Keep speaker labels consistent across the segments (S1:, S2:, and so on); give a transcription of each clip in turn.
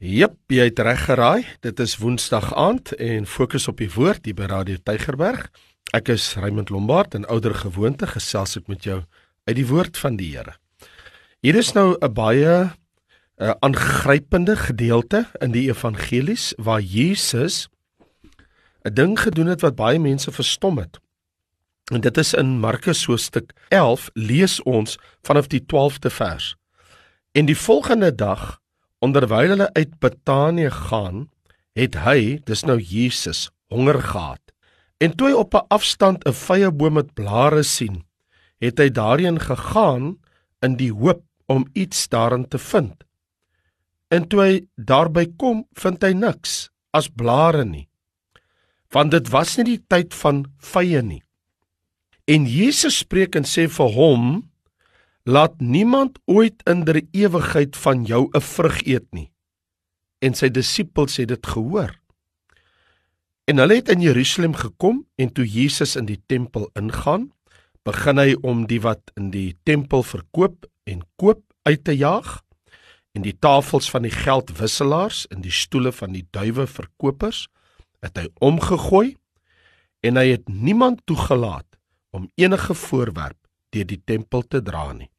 S1: Jep, jy het reg geraai. Dit is Woensdag aand en fokus op die woord hier by Radio Tygerberg. Ek is Raymond Lombard en ouer gewoonte gesels ek met jou uit die woord van die Here. Hier is nou 'n baie 'n uh, aangrypende gedeelte in die evangelies waar Jesus 'n ding gedoen het wat baie mense verstom het. En dit is in Markus hoofstuk 11 lees ons vanaf die 12de vers. En die volgende dag Onderwyl hulle uit Betanië gaan, het hy, dis nou Jesus, honger gehad. En toe hy op 'n afstand 'n vyeboom met blare sien, het hy daarheen gegaan in die hoop om iets daarin te vind. En toe hy daarby kom, vind hy niks as blare nie. Want dit was nie die tyd van vye nie. En Jesus spreek en sê vir hom, Laat niemand ooit in der ewigheid van jou 'n vrug eet nie. En sy disippels het dit gehoor. En hulle het in Jerusalem gekom en toe Jesus in die tempel ingaan, begin hy om die wat in die tempel verkoop en koop uit te jaag en die tafels van die geldwisselaars en die stoele van die duiwe verkopers het hy omgegooi en hy het niemand toegelaat om enige voorwerp deur die tempel te dra nie.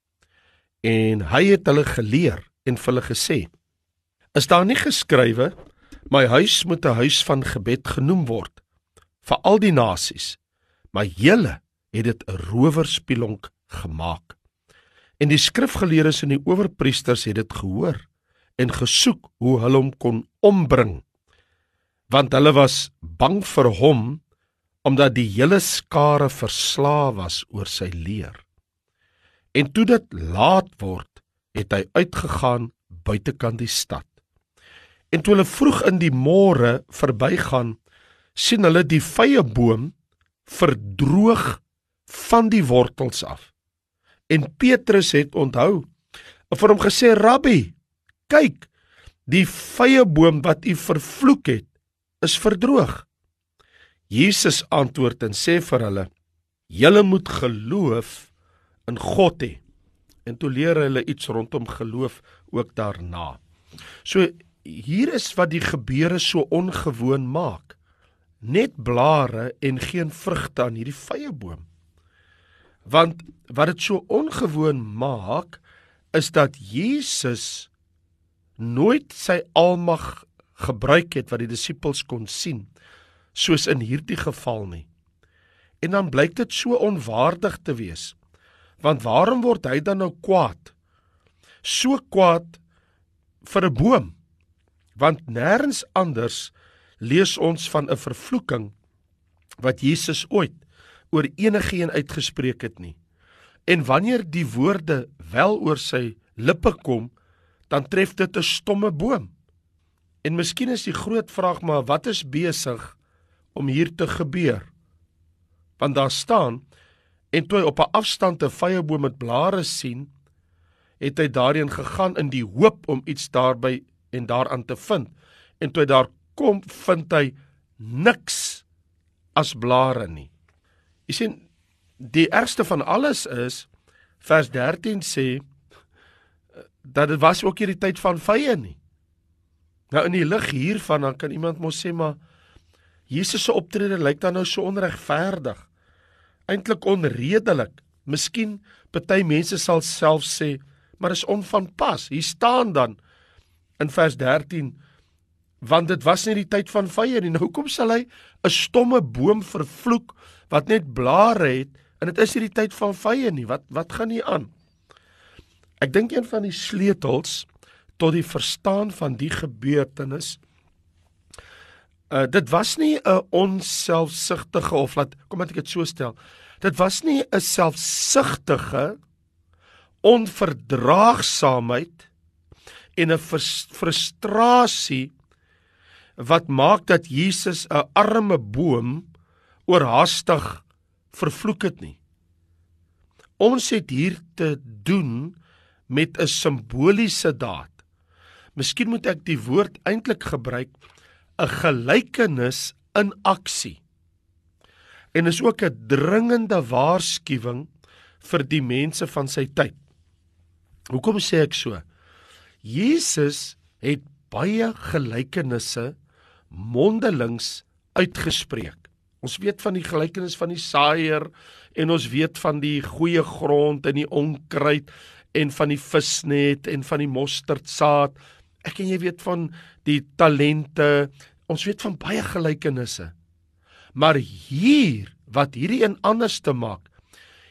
S1: En hy het hulle geleer en vir hulle gesê: Is daar nie geskrywe: My huis moet 'n huis van gebed genoem word vir al die nasies, maar julle het dit 'n rowerspilonk gemaak. En die skrifgeleerdes en die owerpriesters het dit gehoor en gesoek hoe hulle hom kon ombring want hulle was bang vir hom omdat die hele skare verslaaf was oor sy leer. En toe dit laat word, het hy uitgegaan buitekant die stad. En toe hulle vroeg in die môre verbygaan, sien hulle die vye boom verdroog van die wortels af. En Petrus het onthou vir hom gesê: "Rabbi, kyk, die vye boom wat u vervloek het, is verdroog." Jesus antwoord en sê vir hulle: "Julle moet geloof in God hê." En toe leer hulle iets rondom geloof ook daarna. So hier is wat die gebeure so ongewoon maak. Net blare en geen vrugte aan hierdie vye boom. Want wat dit so ongewoon maak is dat Jesus nooit sy almag gebruik het wat die disippels kon sien soos in hierdie geval nie. En dan blyk dit so onwaardig te wees. Want waarom word hy dan nou kwaad? So kwaad vir 'n boom. Want nêrens anders lees ons van 'n vervloeking wat Jesus ooit oor enigiemand uitgespreek het nie. En wanneer die woorde wel oor sy lippe kom, dan tref dit 'n stomme boom. En miskien is die groot vraag maar wat is besig om hier te gebeur. Want daar staan en toe hy op 'n afstand 'n vyeboom met blare sien, het hy daarheen gegaan in die hoop om iets daarby en daaraan te vind. En toe hy daar kom, vind hy niks as blare nie. Jy sien, die ergste van alles is vers 13 sê dat dit was ook hierdie tyd van vye nie. Nou in die lig hiervan dan kan iemand mos sê maar Jesus se optrede lyk dan nou so onregverdig. Eintlik onredelik. Miskien party mense sal self sê, maar is onvanpas. Hier staan dan in vers 13 want dit was nie die tyd van vye nie. Nou hoekom sal hy 'n stomme boom vervloek wat net blare het en dit is nie die tyd van vye nie. Wat wat gaan hier aan? Ek dink een van die sleutels tot die verstaan van die gebeurtenis Uh dit was nie 'n onselfsugtige of laat kom ek dit so stel. Dit was nie 'n selfsugtige onverdraagsaamheid en 'n frustrasie wat maak dat Jesus 'n arme boom oorhaastig vervloek het nie. Ons het hier te doen met 'n simboliese daad. Miskien moet ek die woord eintlik gebruik 'n gelykenis in aksie. En is ook 'n dringende waarskuwing vir die mense van sy tyd. Hoekom sê ek so? Jesus het baie gelykenisse mondelings uitgespreek. Ons weet van die gelykenis van die saaier en ons weet van die goeie grond en die onkruid en van die visnet en van die mosterdsaad. Ek en jy weet van die talente. Ons weet van baie gelykenisse. Maar hier wat hierdie een anders te maak.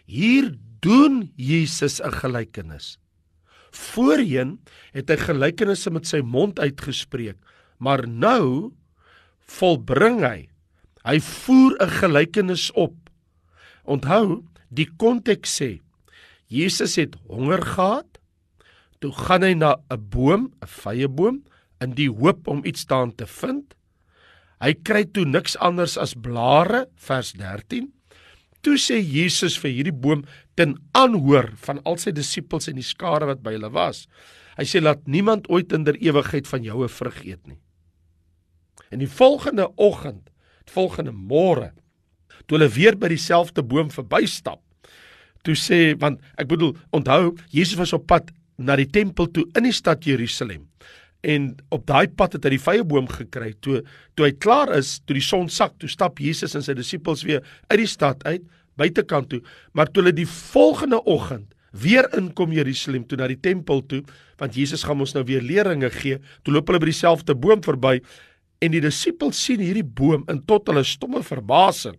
S1: Hier doen Jesus 'n gelykenis. Voorheen het hy gelykenisse met sy mond uitgespreek, maar nou volbring hy Hy voer 'n gelykenis op. Onthou, die konteks sê Jesus het honger gehad. Toe gaan hy na 'n boom, 'n vrye boom, in die hoop om iets daarin te vind. Hy kry toe niks anders as blare, vers 13. Toe sê Jesus vir hierdie boom ten aanhoor van al sy disippels en die skare wat by hulle was. Hy sê laat niemand ooit in der ewigheid van jou 'n vrug eet nie. En die volgende oggend volgende môre toe hulle weer by dieselfde boom verbystap toe sê want ek bedoel onthou Jesus was op pad na die tempel toe in die stad Jerusalem en op daai pad het hy die vrye boom gekry. Toe toe hy klaar is toe die son sak toe stap Jesus en sy disippels weer uit die stad uit buitekant toe. Maar toe hulle die volgende oggend weer inkom Jerusalem toe na die tempel toe want Jesus gaan ons nou weer leringe gee toe loop hulle by dieselfde boom verby En die disippels sien hierdie boom in tot hulle stomme verbasing.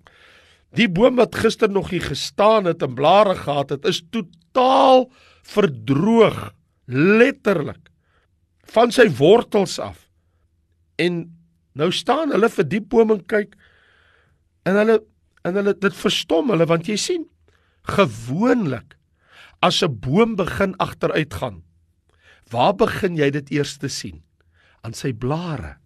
S1: Die boom wat gister nog hier gestaan het en blare gehad het, is totaal verdroog, letterlik van sy wortels af. En nou staan hulle vir die boom en kyk en hulle en hulle dit verstom hulle want jy sien gewoonlik as 'n boom begin agteruit gaan waar begin jy dit eers te sien aan sy blare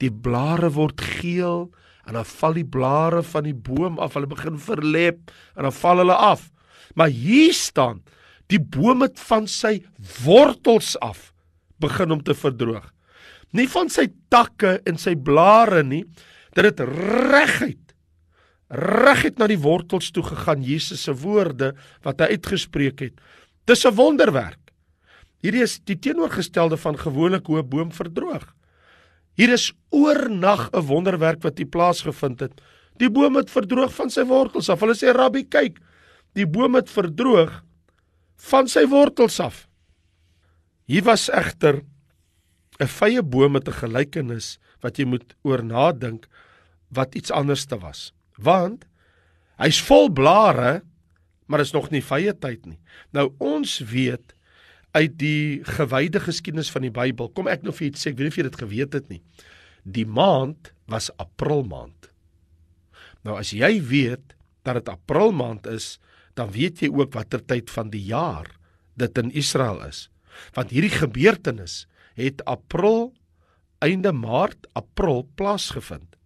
S1: die blare word geel en dan val die blare van die boom af, hulle begin verlep en dan val hulle af. Maar hier staan, die boom het van sy wortels af begin om te verdroog. Nie van sy takke en sy blare nie, dat dit reguit reguit na die wortels toe gegaan Jesus se woorde wat hy uitgespreek het. Dis 'n wonderwerk. Hierdie is die teenoorgestelde van gewoonlik hoe 'n boom verdroog. Hier is oornag 'n wonderwerk wat hier plaasgevind het. Die boom het verdroog van sy wortels af. Hulle sê Rabbi, kyk, die boom het verdroog van sy wortels af. Hier was egter 'n vrye boom met 'n gelykenis wat jy moet oor nadink wat iets anders te was. Want hy's vol blare, maar is nog nie vrye tyd nie. Nou ons weet uit die gewyde geskiedenis van die Bybel. Kom ek nou vir iets sê, ek weet nie of jy dit geweet het nie. Die maand was April maand. Nou as jy weet dat dit April maand is, dan weet jy ook watter tyd van die jaar dit in Israel is. Want hierdie gebeurtenis het April einde Maart, April plaasgevind.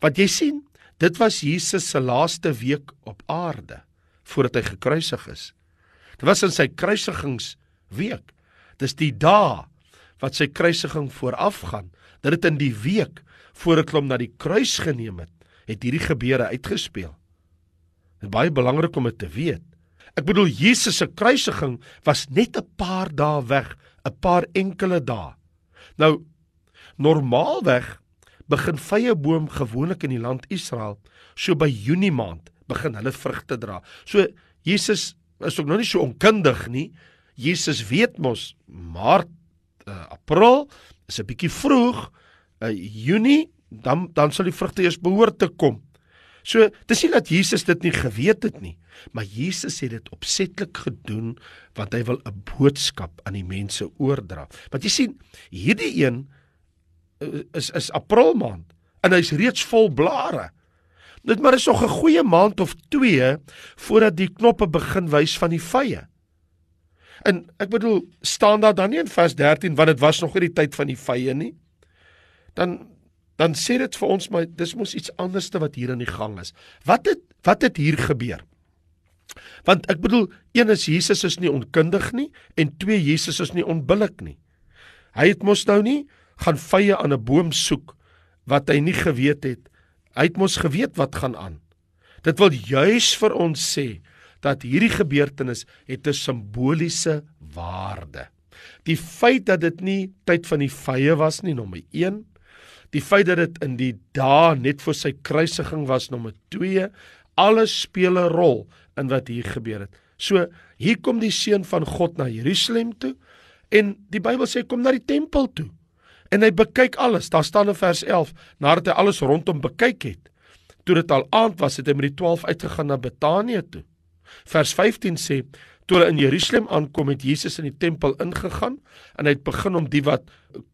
S1: Want jy sien, dit was Jesus se laaste week op aarde voordat hy gekruisig is. Dit was in sy kruisigingsweek. Dis die dag wat sy kruisiging voorafgaan. Dit in die week voor dit hom na die kruis geneem het, het hierdie gebeure uitgespeel. Dit is baie belangrik om dit te weet. Ek bedoel Jesus se kruisiging was net 'n paar dae weg, 'n paar enkele dae. Nou normaalweg begin vrye boom gewoonlik in die land Israel so by Junie maand begin hulle vrugte dra. So Jesus is ook nog nie so onkundig nie. Jesus weet mos Maart, uh, April is 'n bietjie vroeg. Uh, Junie dan dan sal die vrugte eers behoort te kom. So dis nie dat Jesus dit nie geweet het nie, maar Jesus het dit opsetlik gedoen want hy wil 'n boodskap aan die mense oordra. Want jy sien, hierdie een uh, is is April maand en hy's reeds vol blare. Dit maar is nog 'n goeie maand of 2 voordat die knoppe begin wys van die vye. En ek bedoel, staan daar dan nie in vers 13 want dit was nog nie die tyd van die vye nie. Dan dan sê dit vir ons maar dis mos iets anderste wat hier aan die gang is. Wat het wat het hier gebeur? Want ek bedoel, een is Jesus is nie onkundig nie en twee Jesus is nie onbillik nie. Hy het mos nou nie gaan vye aan 'n boom soek wat hy nie geweet het Hy het mos geweet wat gaan aan. Dit wil juis vir ons sê dat hierdie gebeurtenis het 'n simboliese waarde. Die feit dat dit nie tyd van die vye was nie, nommer 1. Die feit dat dit in die dae net voor sy kruisiging was, nommer 2. Alles speel 'n rol in wat hier gebeur het. So, hier kom die seun van God na Jerusalem toe en die Bybel sê kom na die tempel toe. En hy bekyk alles. Daar staan in vers 11, nadat hy alles rondom bekyk het, toe dit al aand was, het hy met die 12 uitgegaan na Betanië toe. Vers 15 sê toe hulle in Jerusalem aankom het Jesus in die tempel ingegaan en hy het begin om die wat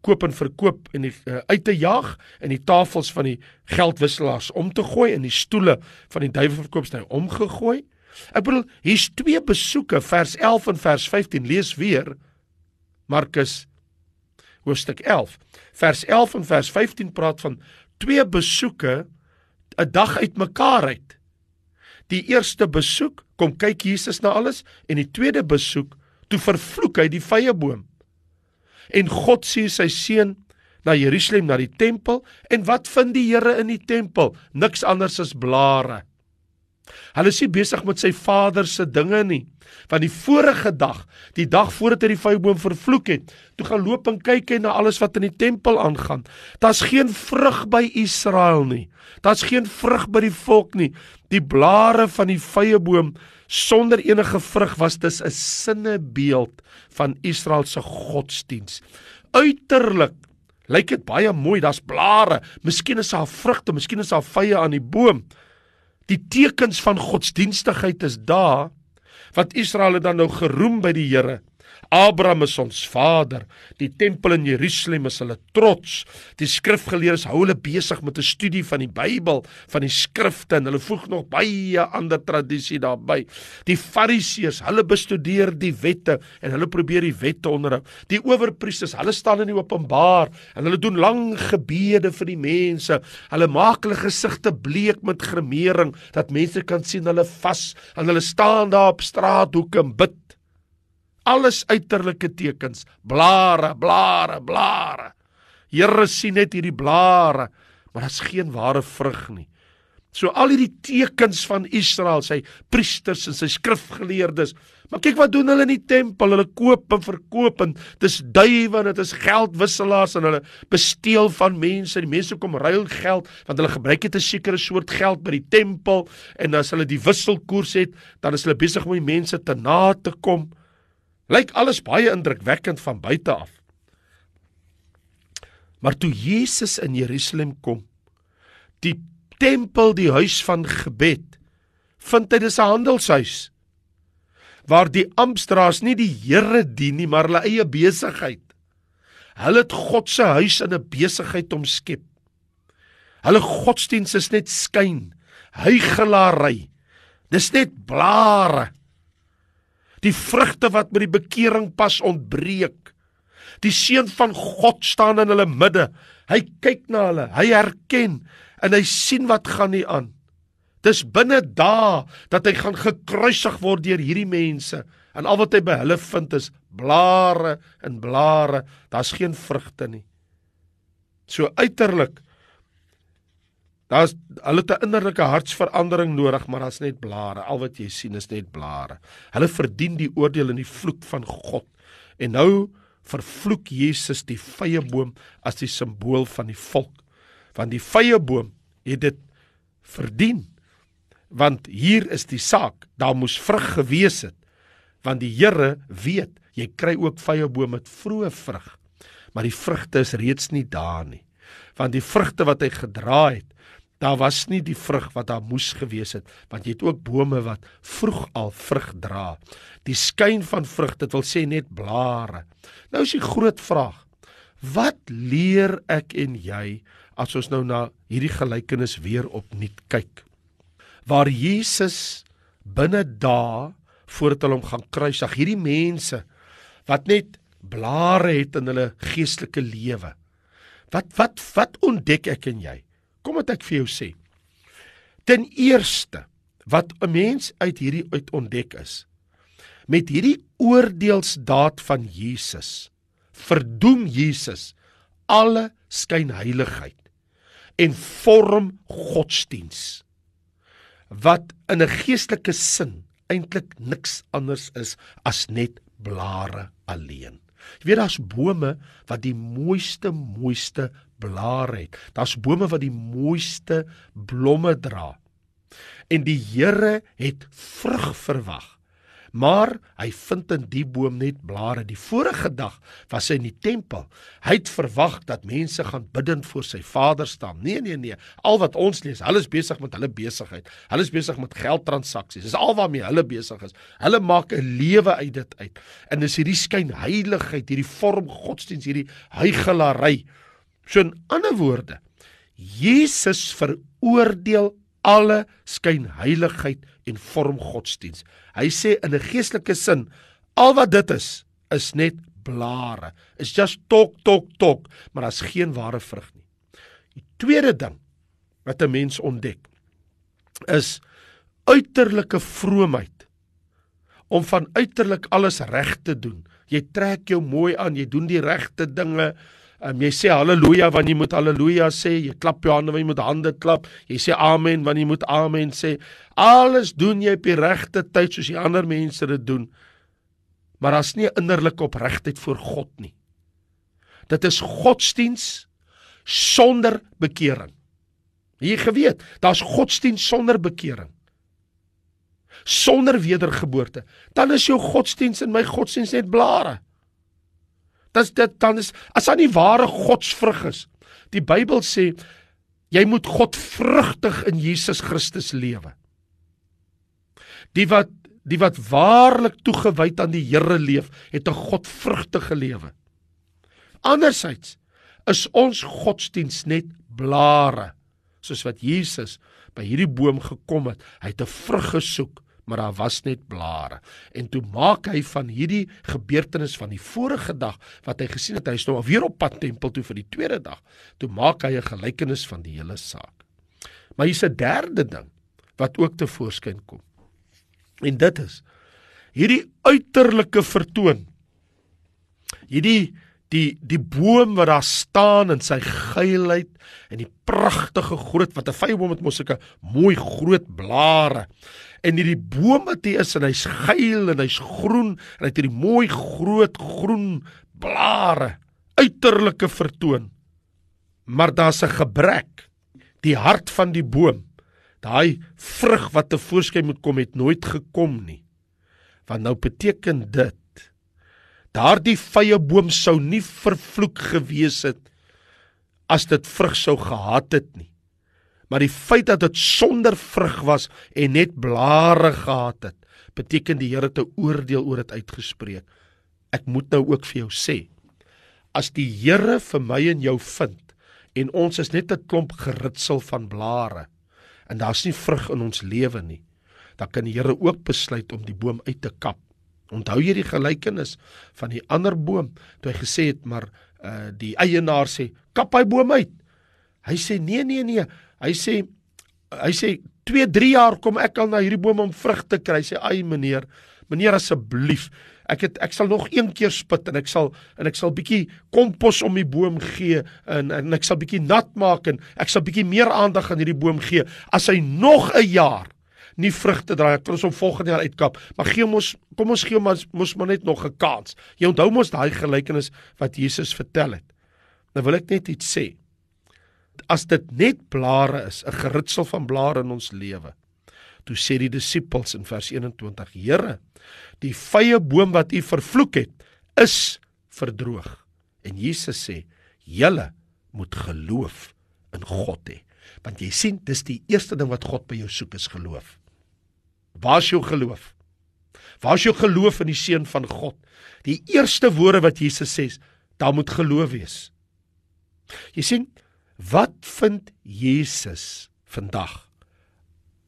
S1: koop en verkoop en die, uh, uit te jaag en die tafels van die geldwisselaars om te gooi en die stoele van die duiwelverkoopsny omgegooi. Ek bedoel hier's twee besoeke vers 11 en vers 15 lees weer Markus hoofstuk 11 vers 11 en vers 15 praat van twee besoeke 'n dag uitmekaar uit. Die eerste besoek kom kyk Jesus na alles en die tweede besoek toe vervloek hy die vrye boom. En God sien sy seun na Jerusalem na die tempel en wat vind die Here in die tempel? Niks anders as blare. Hulle is nie besig met sy vader se dinge nie. Want die vorige dag, die dag voordat hy die vyeboom vervloek het, toe gaan loop en kyk hy na alles wat in die tempel aangaan. Daar's geen vrug by Israel nie. Daar's geen vrug by die volk nie. Die blare van die vyeboom sonder enige vrug was dis 'n sinnebeeld van Israel se godsdiens. Uiterlik lyk dit baie mooi, daar's blare, miskien is daar vrugte, miskien is daar vye aan die boom. Die tekens van godsdienstigheid is daar wat Israel het dan nou geroem by die Here. Abraham is ons vader. Die tempel in Jerusalem is hulle trots. Die skrifgeleerdes hou hulle besig met 'n studie van die Bybel, van die skrifte en hulle voeg nog baie ander tradisie daarbey. Die Fariseërs, hulle bestudeer die wette en hulle probeer die wette onderhou. Die owerpriesters, hulle staan in die openbaar en hulle doen lang gebede vir die mense. Hulle maak hulle gesigte bleek met gremering dat mense kan sien hulle vas en hulle staan daar op straathoeke en bid alles uiterlike tekens, blare, blare, blare. Here sien net hierdie blare, maar daar's geen ware vrug nie. So al hierdie tekens van Israel, sy priesters en sy skrifgeleerdes, maar kyk wat doen hulle in die tempel? Hulle koop en verkoop en dis duiwe en dit is geldwisselaars en hulle besteel van mense. Die mense kom ruil geld want hulle gebruik dit 'n sekere soort geld by die tempel en as hulle die wisselkoers het, dan is hulle besig om die mense te na te kom. Lyk alles baie indrukwekkend van buite af. Maar toe Jesus in Jerusalem kom, die tempel, die huis van gebed, vind hy dis 'n handelshuis waar die amptdraers nie die Here dien nie, maar hulle eie besigheid. Hulle het God se huis in 'n besigheid omskep. Hulle godsdiens is net skyn, huigelary. Dis net blare die vrugte wat met die bekering pas ontbreek. Die seun van God staan in hulle midde. Hy kyk na hulle, hy herken en hy sien wat gaan nie aan. Dis binne dae dat hy gaan gekruisig word deur hierdie mense en al wat hy by hulle vind is blare en blare. Daar's geen vrugte nie. So uiterlik Daar's hulle 'n innerlike hartsverandering nodig, maar daar's net blare. Al wat jy sien is net blare. Hulle verdien die oordeel en die vloek van God. En nou vervloek Jesus die vrye boom as die simbool van die volk. Want die vrye boom het dit verdien. Want hier is die saak, daar moes vrug gewees het. Want die Here weet, jy kry ook vrye boom met vroeë vrug. Maar die vrugte is reeds nie daar nie. Want die vrugte wat hy gedra het, daar was nie die vrug wat daar moes gewees het want jy het ook bome wat vroeg al vrug dra. Die skyn van vrug dit wil sê net blare. Nou is die groot vraag wat leer ek en jy as ons nou na hierdie gelykenis weer opnuut kyk? Waar Jesus binne dae voordat hulle hom gaan kruisig hierdie mense wat net blare het in hulle geestelike lewe. Wat wat wat ontdek ek en jy Kom wat ek vir jou sê. Ten eerste wat 'n mens uit hierdie uit ontdek is met hierdie oordeelsdaad van Jesus verdoem Jesus alle skynheiligheid en vorm godsdiens wat in 'n geestelike sin eintlik niks anders is as net blare alleen. Jy weet daar's bome wat die mooiste mooiste blare het. Daar's bome wat die mooiste blomme dra. En die Here het vrug verwag. Maar hy vind in die boom net blare. Die vorige dag was hy in die tempel. Hy het verwag dat mense gaan bidend voor sy Vader staan. Nee, nee, nee. Al wat ons lees, hulle is besig met hulle besigheid. Hulle is besig met geldtransaksies. Dis al waarmee hulle besig is. Hulle maak 'n lewe uit dit uit. En dis hierdie skynheiligheid, hierdie vorm godsdiens, hierdie huigelary. So in ander woorde, Jesus veroordeel alle skynheiligheid en vorm godsdiens. Hy sê in 'n geestelike sin al wat dit is is net blare. Is just talk talk talk, maar daar's geen ware vrug nie. Die tweede ding wat 'n mens ontdek is uiterlike vroomheid om van uiterlik alles reg te doen. Jy trek jou mooi aan, jy doen die regte dinge, Um, jy sê haleluja wanneer jy moet haleluja sê, jy klap jou hande wanneer jy moet hande klap, jy sê amen wanneer jy moet amen sê. Alles doen jy op die regte tyd soos die ander mense dit doen. Maar daar's nie innerlike opregtheid voor God nie. Dit is godsdiens sonder bekering. Jy geweet, daar's godsdiens sonder bekering. Sonder wedergeboorte. Dan is jou godsdiens en my godsdiens net blare. Dis dit dan is as aan die ware godsvrug is. Die Bybel sê jy moet godvrugtig in Jesus Christus lewe. Die wat die wat waarlik toegewyd aan die Here leef, het 'n godvrugtige lewe. Andersyds is ons godsdiens net blare, soos wat Jesus by hierdie boom gekom het. Hy het 'n vrug gesoek maar daar was net blare. En toe maak hy van hierdie gebeurtenis van die vorige dag wat hy gesien het, hy is nou weer op pad tempel toe vir die tweede dag. Toe maak hy 'n gelykenis van die hele saak. Maar hier's 'n derde ding wat ook te voorskyn kom. En dit is hierdie uiterlike vertoon. Hierdie die die boom wat daar staan in sy geilheid en die pragtige groot wat 'n vyeboom het mos sulke mooi groot blare. En hierdie boom wat hy is en hy's geil en hy's groen en hy het hierdie mooi groot groen blare. Uiterlike vertoon. Maar daar's 'n gebrek. Die hart van die boom daai vrug wat te voorskyn moet kom het nooit gekom nie. Want nou beteken dit daardie vye boom sou nie vervloek gewees het as dit vrug sou gehad het nie maar die feit dat dit sonder vrug was en net blare gehad het, beteken die Here te oordeel oor dit uitgespreek. Ek moet nou ook vir jou sê, as die Here vir my en jou vind en ons is net 'n klomp geritsel van blare en daar's nie vrug in ons lewe nie, dan kan die Here ook besluit om die boom uit te kap. Onthou jy die gelykenis van die ander boom toe hy gesê het maar uh die eienaar sê kap hy boom uit. Hy sê nee nee nee, Hy sê hy sê 2, 3 jaar kom ek al na hierdie boom om vrug te kry. Hy sê ai meneer, meneer asseblief. Ek het ek sal nog een keer spit en ek sal en ek sal bietjie kompos om die boom gee en en ek sal bietjie nat maak en ek sal bietjie meer aandag aan hierdie boom gee as hy nog 'n jaar nie vrugte dra ek kan ons hom volgende jaar uitkap maar gee ons kom ons gee ons mos maar net nog 'n kans jy onthou mos daai gelykenis wat Jesus vertel het nou wil ek net iets sê as dit net blare is, 'n geritsel van blare in ons lewe. Toe sê die disippels in vers 21: Here, die vye boom wat u vervloek het, is verdroog. En Jesus sê: Julle moet geloof in God hê. Want jy sien, dis die eerste ding wat God by jou soek is geloof. Waar is jou geloof? Waar is jou geloof in die seun van God? Die eerste woorde wat Jesus sê, daar moet geloof wees. Jy sien, Wat vind Jesus vandag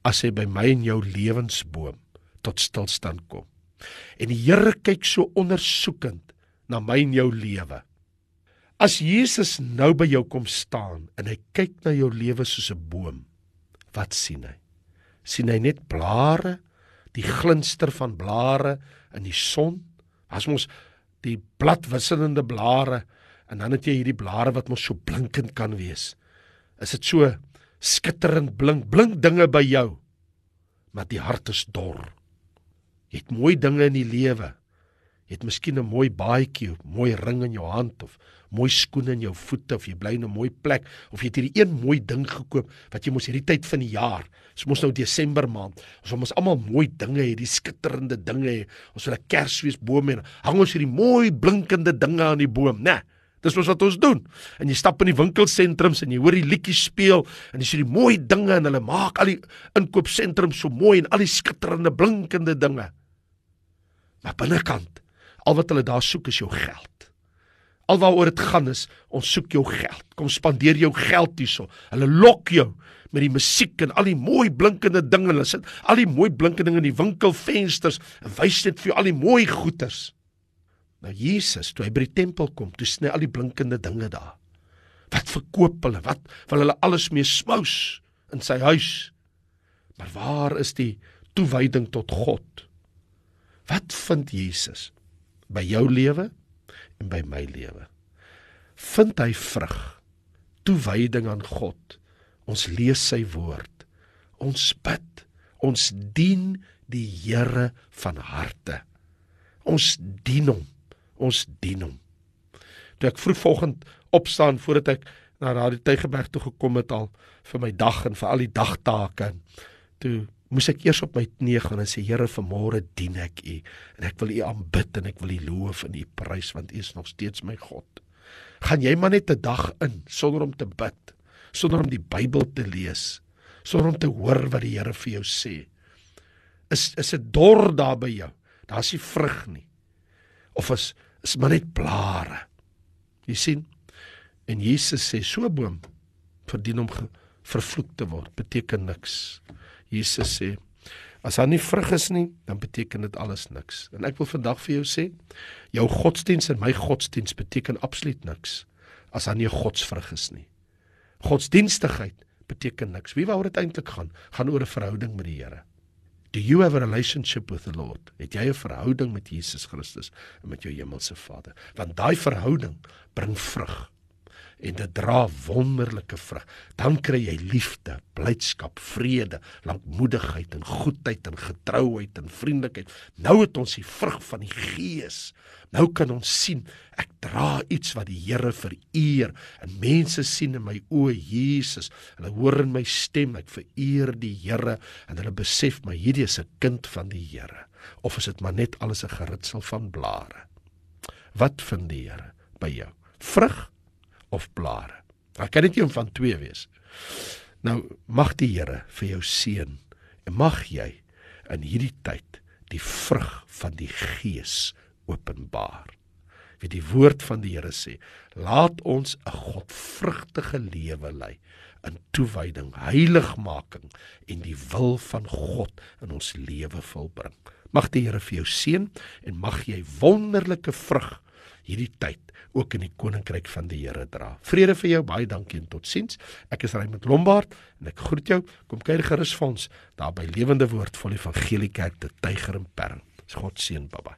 S1: as hy by my en jou lewensboom tot stilstand kom? En die Here kyk so ondersoekend na my en jou lewe. As Jesus nou by jou kom staan en hy kyk na jou lewe soos 'n boom, wat sien hy? sien hy net blare, die glinster van blare in die son? As ons die bladwisselende blare en dan het jy hierdie blare wat mos so blinkend kan wees. Is dit so skitterend blink, blink dinge by jou. Maar die hart is dor. Jy het mooi dinge in die lewe. Het miskien 'n mooi baadjie, mooi ring in jou hand of mooi skoene in jou voete of jy bly in 'n mooi plek of jy het hierdie een mooi ding gekoop wat jy mos hierdie tyd van die jaar. Ons mos nou Desember maand. Ons wil mos almal mooi dinge hê, die skitterende dinge hê. Ons wil 'n Kersfeesboom hê. Hang ons hierdie mooi blinkende dinge aan die boom, né? Nee, dis mos wat ons doen. En jy stap in die winkelsentrums en jy hoor die liedjies speel en jy sien die mooi dinge en hulle maak al die inkoopsentrums so mooi en al die skitterende blinkende dinge. Maar binnekant Al wat hulle daar soek is jou geld. Alwaaroor dit gaan is, ons soek jou geld. Kom spandeer jou geld hierso. Hulle lok jou met die musiek en al die mooi blinkende dinge. Hulle sit al die mooi blinkende dinge in die winkelvensters en wys net vir jou al die mooi goeders. Nou Jesus, toe hy by die tempel kom, toe sny al die blinkende dinge daar. Wat verkoop hulle? Wat wil hulle alles mee smous in sy huis? Maar waar is die toewyding tot God? Wat vind Jesus? By jou lewe en by my lewe. Vind hy vrug, toewyding aan God. Ons lees sy woord. Ons bid. Ons dien die Here van harte. Ons dien hom. Ons dien hom. Toe ek vroegoggend opstaan voordat ek na Radio Tygerberg toe gekom het al vir my dag en vir al die dagtake. Toe moes ek eers op my knieë gaan en sê Here vanmôre dien ek U en ek wil U aanbid en ek wil U loof en U prys want U is nog steeds my God. Gaan jy maar net 'n dag in sonder om te bid, sonder om die Bybel te lees, sonder om te hoor wat die Here vir jou sê. Is is dit dor daar by jou? Daar's nie vrug nie. Of is is maar net blare. Jy sien? En Jesus sê so boom verdien om vervloek te word, beteken niks. Jesus sê as daar nie vrug is nie, dan beteken dit alles niks. En ek wil vandag vir jou sê, jou godsdiens en my godsdiens beteken absoluut niks as daar nie 'n godsvrug is nie. Godsdienstigheid beteken niks. Wie waaroor dit eintlik gaan, gaan oor 'n verhouding met die Here. Do you have a relationship with the Lord? Het jy 'n verhouding met Jesus Christus en met jou hemelse Vader? Want daai verhouding bring vrug en dit dra wonderlike vrug. Dan kry jy liefde, blydskap, vrede, lankmoedigheid en goedheid en getrouheid en vriendelikheid. Nou het ons die vrug van die Gees. Nou kan ons sien ek dra iets wat die Here vereer en mense sien in my oë Jesus. Hulle hoor in my stem ek vereer die Here en hulle besef my hierdie is 'n kind van die Here. Of is dit maar net alles 'n geritsel van blare? Wat vind die Here by jou? Vrug of blare. Daar kan dit om van twee wees. Nou mag die Here vir jou seën en mag jy in hierdie tyd die vrug van die Gees openbaar. Wie die woord van die Here sê, laat ons 'n godvrugtige lewe lei in toewyding, heiligmaking en die wil van God in ons lewe volbring. Mag die Here vir jou seën en mag jy wonderlike vrug hierdie tyd ook in die koninkryk van die Here dra. Vrede vir jou, baie dankie en totsiens. Ek is Raymond Lombard en ek groet jou. Kom kuier gerus vir ons daar by Lewende Woord vol Evangelie Kerk te Tyger en Perm. God seën, baba.